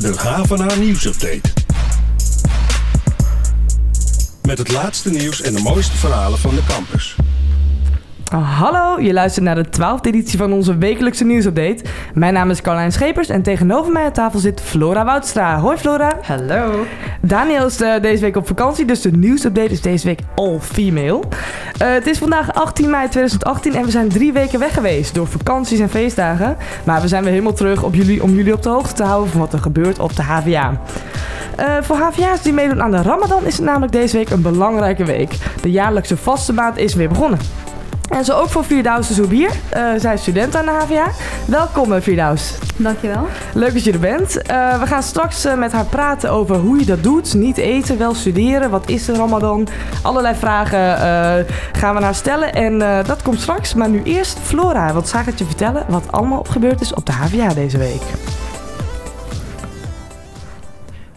De Havana Nieuwsupdate. Met het laatste nieuws en de mooiste verhalen van de campus. Hallo, je luistert naar de 12e editie van onze wekelijkse nieuwsupdate. Mijn naam is Carlijn Schepers en tegenover mij aan tafel zit Flora Woudstra. Hoi Flora. Hallo. Daniel is eh, deze week op vakantie, dus de nieuwsupdate is deze week all female. Eh, het is vandaag 18 mei 2018 en we zijn drie weken weg geweest door vakanties en feestdagen. Maar we zijn weer helemaal terug op jullie, om jullie op de hoogte te houden van wat er gebeurt op de HVA. Eh, voor HVA's die meedoen aan de Ramadan is het namelijk deze week een belangrijke week. De jaarlijkse vaste maand is weer begonnen. En zo ook voor Firdaus Zoubier. Uh, zij is student aan de HVA. Welkom uh, Firdaus. Dankjewel. Leuk dat je er bent. Uh, we gaan straks met haar praten over hoe je dat doet. Niet eten, wel studeren. Wat is de Ramadan? Allerlei vragen gaan we naar stellen. En dat komt straks. Maar nu eerst Flora. Want zij gaat je vertellen wat allemaal gebeurd is op de HVA deze week.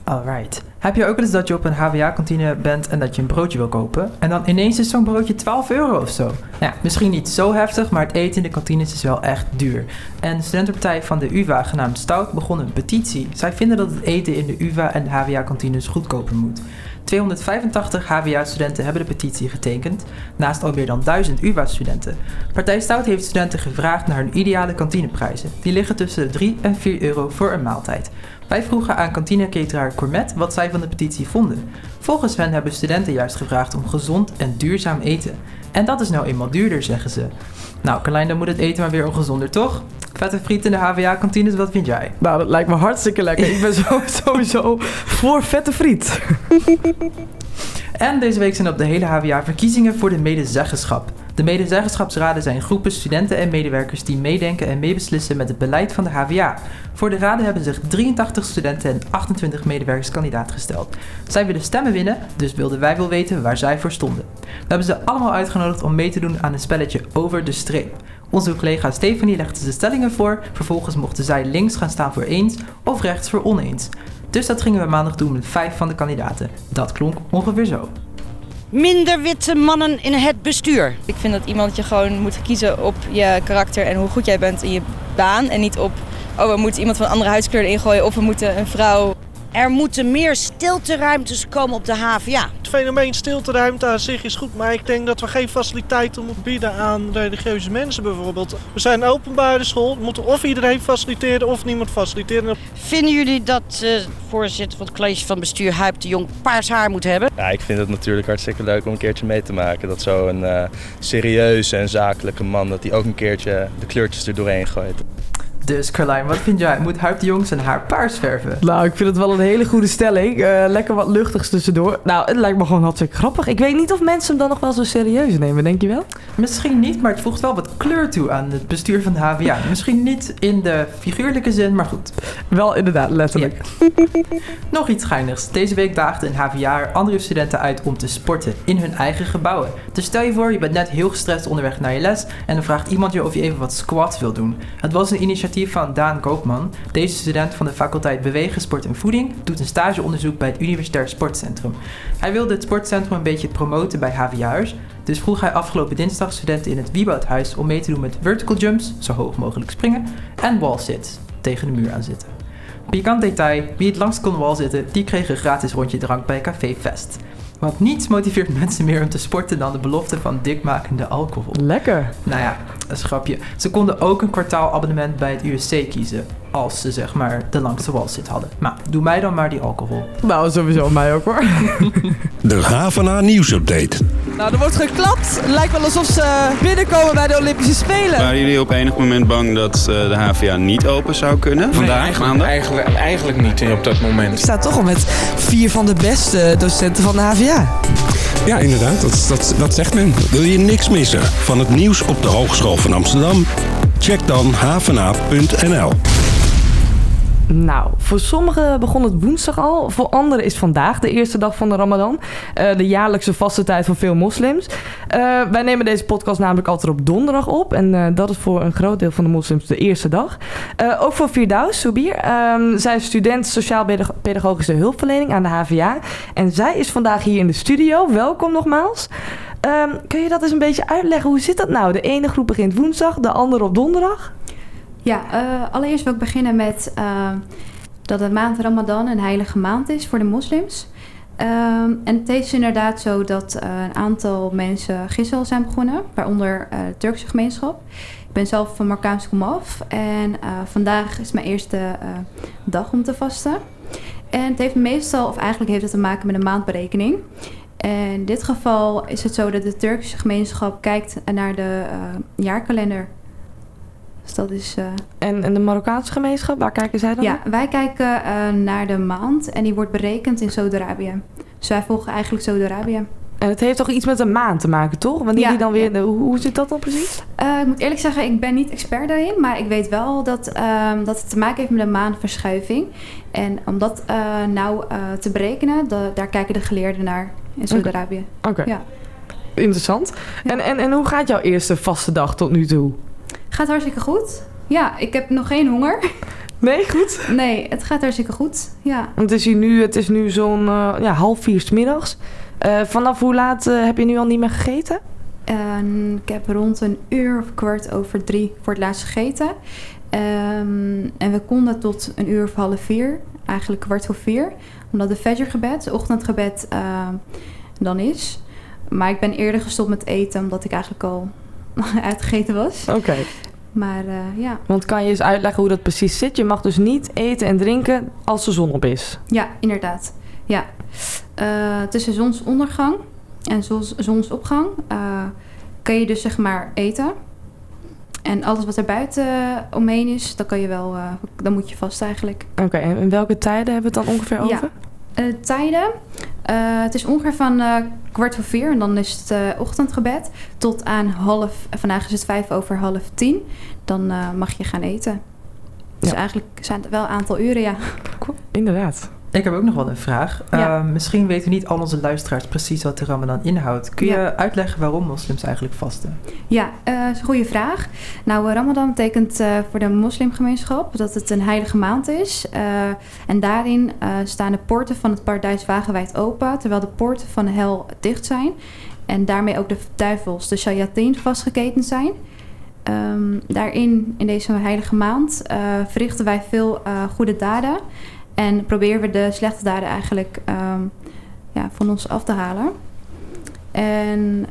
Alright. Heb je ook wel eens dat je op een HVA-kantine bent en dat je een broodje wil kopen? En dan ineens is zo'n broodje 12 euro of zo. Nou ja, misschien niet zo heftig, maar het eten in de kantines is wel echt duur. En de studentenpartij van de UvA, genaamd Stout, begon een petitie. Zij vinden dat het eten in de UvA en de HVA-kantines goedkoper moet. 285 HVA-studenten hebben de petitie getekend, naast al meer dan 1000 UvA-studenten. Partij Stout heeft studenten gevraagd naar hun ideale kantineprijzen. Die liggen tussen de 3 en 4 euro voor een maaltijd. Wij vroegen aan kantineketeraar Cormet wat zij van de petitie vonden. Volgens hen hebben studenten juist gevraagd om gezond en duurzaam eten. En dat is nou eenmaal duurder, zeggen ze. Nou, Carlijn, dan moet het eten maar weer ongezonder, toch? Vette friet in de HVA-kantines, wat vind jij? Nou, dat lijkt me hartstikke lekker. Ik ben sowieso voor vette friet. En deze week zijn op de hele HVA verkiezingen voor de medezeggenschap. De medezeggenschapsraden zijn groepen studenten en medewerkers die meedenken en meebeslissen met het beleid van de HVA. Voor de raden hebben zich 83 studenten en 28 medewerkers kandidaat gesteld. Zij willen stemmen winnen, dus wilden wij wel weten waar zij voor stonden. We hebben ze allemaal uitgenodigd om mee te doen aan een spelletje over de streep. Onze collega Stephanie legde de stellingen voor, vervolgens mochten zij links gaan staan voor eens of rechts voor oneens. Dus dat gingen we maandag doen met vijf van de kandidaten. Dat klonk ongeveer zo. Minder witte mannen in het bestuur. Ik vind dat iemand je gewoon moet kiezen op je karakter en hoe goed jij bent in je baan. En niet op, oh we moeten iemand van een andere huidskleur erin gooien of we moeten een vrouw er moeten meer stilteruimtes komen op de HVA. Het fenomeen stilteruimte aan zich is goed, maar ik denk dat we geen faciliteiten moeten bieden aan religieuze mensen bijvoorbeeld. We zijn een openbare school, we moeten of iedereen faciliteren of niemand faciliteren. Vinden jullie dat de uh, voorzitter van het college van bestuur Huip de Jong paars haar moet hebben? Ja, ik vind het natuurlijk hartstikke leuk om een keertje mee te maken. Dat zo'n uh, serieuze en zakelijke man, dat hij ook een keertje de kleurtjes er doorheen gooit. Dus Carlijn, wat vind jij? Moet Huip de Jong zijn haar paars verven? Nou, ik vind het wel een hele goede stelling. Uh, lekker wat luchtigs tussendoor. Nou, het lijkt me gewoon hartstikke grappig. Ik weet niet of mensen hem dan nog wel zo serieus nemen, denk je wel? Misschien niet, maar het voegt wel wat kleur toe aan het bestuur van de HVA. Misschien niet in de figuurlijke zin, maar goed. Wel inderdaad, letterlijk. Ja. nog iets geinigs. Deze week daagde een HVA andere studenten uit om te sporten in hun eigen gebouwen. Dus stel je voor, je bent net heel gestrest onderweg naar je les en dan vraagt iemand je of je even wat squats wil doen. Het was een initiatief van Daan Koopman. Deze student van de faculteit Bewegen, Sport en Voeding doet een stageonderzoek bij het Universitair Sportcentrum. Hij wilde het sportcentrum een beetje promoten bij HVA'ers, dus vroeg hij afgelopen dinsdag studenten in het Wieboudhuis om mee te doen met vertical jumps, zo hoog mogelijk springen, en wall sits, tegen de muur aan zitten. Pikant detail, wie het langst kon wall zitten, die kreeg een gratis rondje drank bij Café Vest. Want niets motiveert mensen meer om te sporten dan de belofte van dikmakende alcohol. Lekker. Nou ja, een grapje. Ze konden ook een kwartaalabonnement bij het USC kiezen. Als ze zeg maar de langste walzit hadden. Maar doe mij dan maar die alcohol. Nou, sowieso mij ook hoor. De Havana Nieuwsupdate. Nou, er wordt geklapt. Lijkt wel alsof ze binnenkomen bij de Olympische Spelen. Waren jullie op enig moment bang dat uh, de HVA niet open zou kunnen? Vandaag, nee, eigenlijk, eigenlijk, eigenlijk niet op dat moment. Ik sta toch al met vier van de beste docenten van de HVA. Ja, inderdaad. Dat, dat, dat zegt men. Wil je niks missen van het nieuws op de Hogeschool van Amsterdam? Check dan havana.nl. Nou, voor sommigen begon het woensdag al. Voor anderen is vandaag de eerste dag van de Ramadan. Uh, de jaarlijkse vaste tijd voor veel moslims. Uh, wij nemen deze podcast namelijk altijd op donderdag op. En uh, dat is voor een groot deel van de moslims de eerste dag. ook voor Firdaus Soubir. Um, zij is student sociaal-pedagogische hulpverlening aan de HVA. En zij is vandaag hier in de studio. Welkom nogmaals. Um, kun je dat eens een beetje uitleggen? Hoe zit dat nou? De ene groep begint woensdag, de andere op donderdag? Ja, uh, allereerst wil ik beginnen met uh, dat de maand Ramadan een heilige maand is voor de moslims. Ehm, en het is inderdaad zo dat eh, een aantal mensen gisteren zijn begonnen, waaronder eh, de Turkse gemeenschap. Ik ben zelf van Marokkaans komaf en eh, vandaag is mijn eerste eh, dag om te vasten. En het heeft meestal, of eigenlijk heeft het te maken met een maandberekening. En in dit geval is het zo dat de Turkse gemeenschap kijkt naar de eh, jaarkalender. Dus dat is. eh, En, en de Marokkaanse gemeenschap, waar kijken zij dan ja, wij kijken eh, naar de maand en die wordt berekend in Saudi-Arabië. Dus wij volgen eigenlijk Saudi-Arabië. En het heeft toch iets met een maand te maken, toch? Wanneer Ja, die dan weer... ja. Hoe, hoe zit dat dan precies? Eh, ik moet eerlijk zeggen, ik ben niet expert daarin, maar ik weet wel dat, ehm, dat het te maken heeft met een maandverschuiving. En om dat nou te berekenen, da- daar kijken de geleerden naar in Saudi-Arabië. Oké. Ja. Interessant. En, en, en hoe gaat jouw eerste vaste dag tot nu toe? Gaat hartstikke goed. Ja, ik heb nog geen honger. Nee, goed. Nee, het gaat hartstikke goed. Ja. Want het is, hier nu, het is nu zo'n eh, ja, half vier 's middags. Eh, vanaf hoe laat eh, heb je nu al niet meer gegeten? En ik heb rond een uur of kwart over drie voor het laatst gegeten. Ehm, en we konden tot een uur of half vier, eigenlijk kwart voor vier. Omdat de fajrgebed, ochtendgebed, ehm, dan is. Maar ik ben eerder gestopt met eten, omdat ik eigenlijk al uitgegeten was. Oké. Maar eh, ja. Want kan je eens uitleggen hoe dat precies zit? Je mag dus niet eten en drinken als de zon op is. Ja, inderdaad. Ja. Eh, tussen zonsondergang en zons, zonsopgang eh, kan je dus zeg maar eten. En alles wat er buiten omheen is, dan kan je wel, dan moet je vast eigenlijk. Oké, en in welke tijden hebben we het dan ongeveer Ja. over? Eh, tijden, eh, het is ongeveer van eh, kwart voor vier en dan is het eh, ochtendgebed tot aan half, vandaag is het vijf over half tien. Dan eh, mag je gaan eten. Dus Ja. eigenlijk zijn het wel een aantal uren, ja. Inderdaad. Ik heb ook nog wel een vraag. Ja. Eh, misschien weten niet al onze luisteraars precies wat de Ramadan inhoudt. Kun je uitleggen waarom moslims eigenlijk vasten? Ja, dat is een goede vraag. Nou, eh, Ramadan betekent voor de moslimgemeenschap dat het een heilige maand is. En daarin staan de poorten van het paradijs wagenwijd open, terwijl de poorten van de hel dicht zijn. En daarmee ook de duivels, de shayateen, vastgeketend zijn. Ehm, daarin, in deze heilige maand, verrichten wij veel goede daden. En proberen we de slechte daden eigenlijk ehm, ja, van ons af te halen. En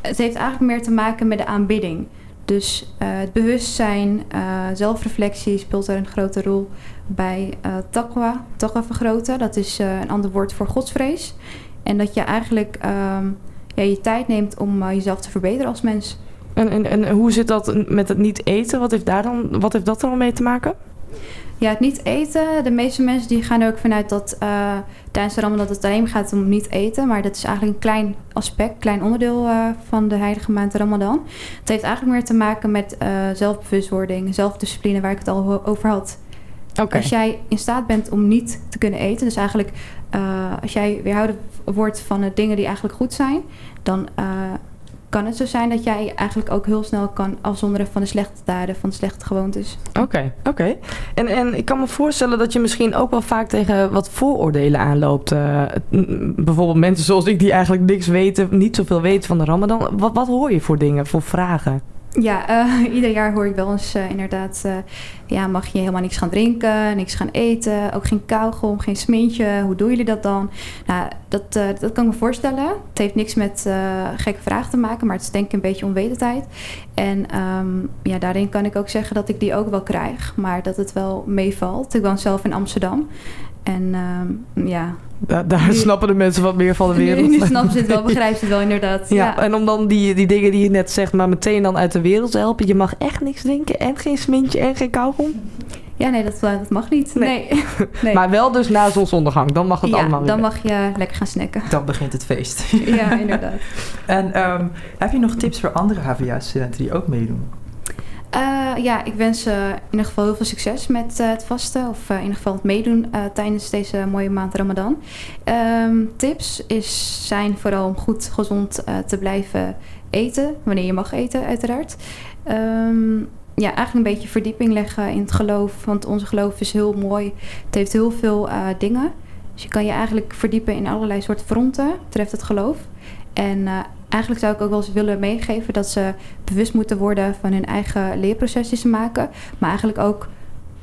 het heeft eigenlijk meer te maken met de aanbidding. Dus eh, het bewustzijn, eh, zelfreflectie speelt er een grote rol bij eh taqwa. Taqwa vergroten, dat is een ander woord voor godsvrees. En dat je eigenlijk ehm, ja, je tijd neemt om jezelf te verbeteren als mens. En, en, en hoe zit dat met het niet eten? Wat heeft, daar dan, wat heeft dat dan mee te maken? Ja, het niet eten. De meeste mensen die gaan er ook vanuit dat eh, tijdens de Ramadan dat het alleen gaat om niet eten. Maar dat is eigenlijk een klein aspect, klein onderdeel eh, van de heilige maand Ramadan. Het heeft eigenlijk meer te maken met eh, zelfbewustwording, zelfdiscipline, waar ik het al over had. Als jij in staat bent om niet te kunnen eten, dus eigenlijk als jij weerhouden wordt van de dingen die eigenlijk goed zijn, dan kan het zo zijn dat jij eigenlijk ook heel snel kan afzonderen van de slechte daden, van de slechte gewoontes. Oké, oké. En, en ik kan me voorstellen dat je misschien ook wel vaak tegen wat vooroordelen aanloopt. M- bijvoorbeeld mensen zoals ik die eigenlijk niks weten, niet zoveel weten van de Ramadan. Wat, wat hoor je voor dingen, voor vragen? Ja, eh, ieder jaar hoor ik wel eens eh, inderdaad... eh, ja, mag je helemaal niks gaan drinken, niks gaan eten... ook geen kauwgom, geen smintje. Hoe doen jullie dat dan? Nou, dat, dat kan ik me voorstellen. Het heeft niks met gekke vragen te maken... maar het is denk ik een beetje onwetendheid. En ehm, ja, daarin kan ik ook zeggen dat ik die ook wel krijg... maar dat het wel meevalt. Ik woon zelf in Amsterdam. En ehm, ja... Da- daar Nu- snappen de mensen wat meer van de wereld. Nu, nu snappen ze het wel, begrijpen ze het wel inderdaad. Ja, ja. en om dan die, die dingen die je net zegt, maar meteen dan uit de wereld te helpen. Je mag echt niks drinken en geen smintje en geen kauwgom. Ja, nee, dat, eh, dat mag niet. Nee. Nee. nee. Maar wel dus na zonsondergang, dan mag het ja, allemaal weer. dan mag je lekker gaan snacken. Dan begint het feest. Ja, inderdaad. En ehm, heb je nog tips voor andere HVA-studenten die ook meedoen? Eh, ja, ik wens eh, in ieder geval heel veel succes met eh, het vasten. Of in ieder geval het meedoen tijdens deze mooie maand Ramadan. Ehm, tips is, zijn vooral om goed gezond te blijven eten. Wanneer je mag eten, uiteraard. Ehm, ja, eigenlijk een beetje verdieping leggen in het geloof. Want onze geloof is heel mooi. Het heeft heel veel dingen. Dus je kan je eigenlijk verdiepen in allerlei soorten fronten. Betreft het geloof. En eigenlijk zou ik ook wel eens willen meegeven dat ze bewust moeten worden van hun eigen leerproces die ze maken. Maar eigenlijk ook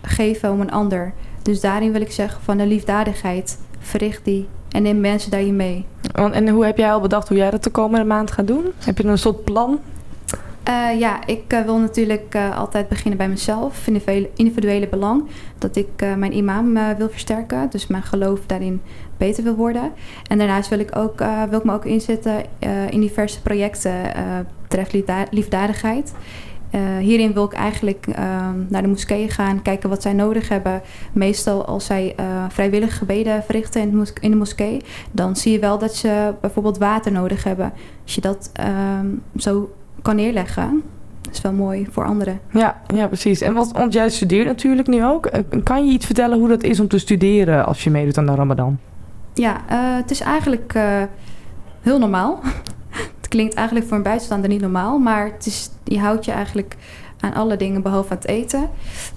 geven om een ander Dus daarin wil ik zeggen van de liefdadigheid, verricht die en neem mensen daarin mee. En hoe heb jij al bedacht hoe jij dat de komende maand gaat doen? Heb je een soort plan? Eh, ja, ik eh, wil natuurlijk eh, altijd beginnen bij mezelf, individuele, belang. Dat ik mijn imam wil versterken, dus mijn geloof daarin beter wil worden. En daarnaast wil ik, ook, wil ik me ook inzetten in diverse projecten betreft liefda- liefdadigheid. Hierin wil ik eigenlijk eh, naar de moskeeën gaan, kijken wat zij nodig hebben. Meestal als zij vrijwillige gebeden verrichten in de, in de moskee, dan zie je wel dat ze bijvoorbeeld water nodig hebben. Als je dat ehm, zo kan neerleggen, is wel mooi voor anderen. Ja, ja precies. En wat, want jij studeert natuurlijk nu ook. Eh, Kan je iets vertellen hoe dat is om te studeren als je meedoet aan de Ramadan? Ja, eh, het is eigenlijk eh, heel normaal. het klinkt eigenlijk voor een buitenstaander niet normaal, maar het is, je houdt je eigenlijk aan alle dingen behalve aan het eten.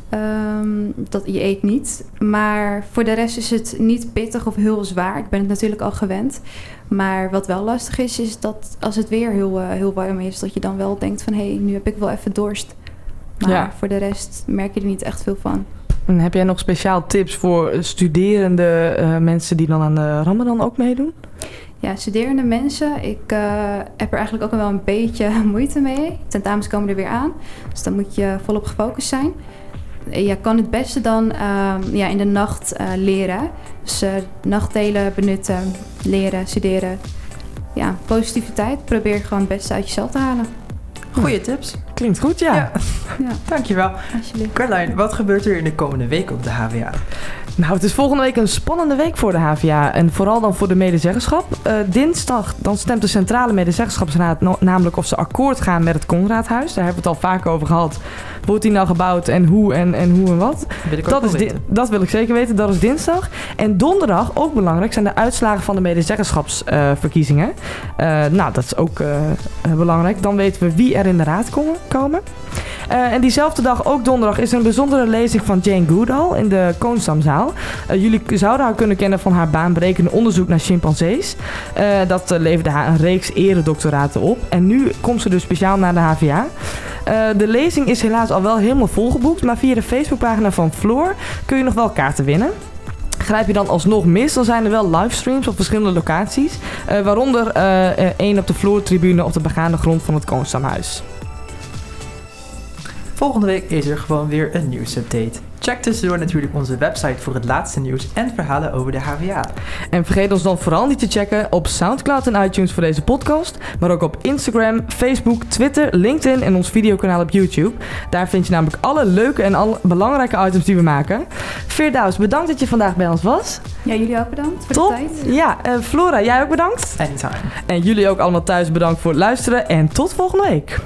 Ehm, dat, je eet niet. Maar voor de rest is het niet pittig of heel zwaar. Ik ben het natuurlijk al gewend. Maar wat wel lastig is, is dat als het weer heel, eh, heel warm is, dat je dan wel denkt van hé, hey, nu heb ik wel even dorst. Maar Ja. voor de rest merk je er niet echt veel van. En heb jij nog speciaal tips voor studerende eh, mensen die dan aan de Ramadan ook meedoen? Ja, studerende mensen. Ik eh, heb er eigenlijk ook wel een beetje moeite mee. Tentamens komen er weer aan. Dus dan moet je volop gefocust zijn. Je kan het beste dan ehm, ja, in de nacht eh, leren. Dus eh, nachtdelen benutten, leren, studeren. Ja, positiviteit. Probeer gewoon het beste uit jezelf te halen. Goeie tips. Klinkt goed, ja. Ja. Ja, Dankjewel. alsjeblieft. Carlijn, wat gebeurt er in de komende week op de HVA? Nou, het is volgende week een spannende week voor de HVA. En vooral dan voor de medezeggenschap. Eh, dinsdag dan stemt de Centrale Medezeggenschapsraad no- namelijk of ze akkoord gaan met het Conradhuis. Daar hebben we het al vaak over gehad. Wordt die nou gebouwd en hoe en, en hoe en wat? Wil ik ook Dat, is dat wil ik zeker weten. Dat is dinsdag. En donderdag, ook belangrijk, zijn de uitslagen van de medezeggenschapsverkiezingen. Eh, nou, dat is ook eh, belangrijk. Dan weten we wie er in de raad komen. komen. Eh, en diezelfde dag, ook donderdag, is er een bijzondere lezing van Jane Goodall in de Koonstamzaal. Eh, jullie zouden haar kunnen kennen van haar baanbrekende onderzoek naar chimpansees. Eh, dat leverde haar een reeks eredoctoraten op. En nu komt ze dus speciaal naar de HVA. De lezing is helaas al wel helemaal volgeboekt, maar via de Facebookpagina van Floor kun je nog wel kaarten winnen. Grijp je dan alsnog mis, dan zijn er wel livestreams op verschillende locaties. waaronder één op de Floor-tribune op de begaande grond van het Koonstamhuis. Volgende week is er gewoon weer een nieuwsupdate. Check tussendoor natuurlijk onze website voor het laatste nieuws en verhalen over de HVA. En vergeet ons dan vooral niet te checken op Soundcloud en iTunes voor deze podcast. Maar ook op Instagram, Facebook, Twitter, LinkedIn en ons videokanaal op YouTube. Daar vind je namelijk alle leuke en alle belangrijke items die we maken. Veerdaus, bedankt dat je vandaag bij ons was. Ja, jullie ook bedankt voor Top. de tijd. Ja, eh, Flora, jij ook bedankt. Anytime. En jullie ook allemaal thuis bedankt voor het luisteren. En tot volgende week.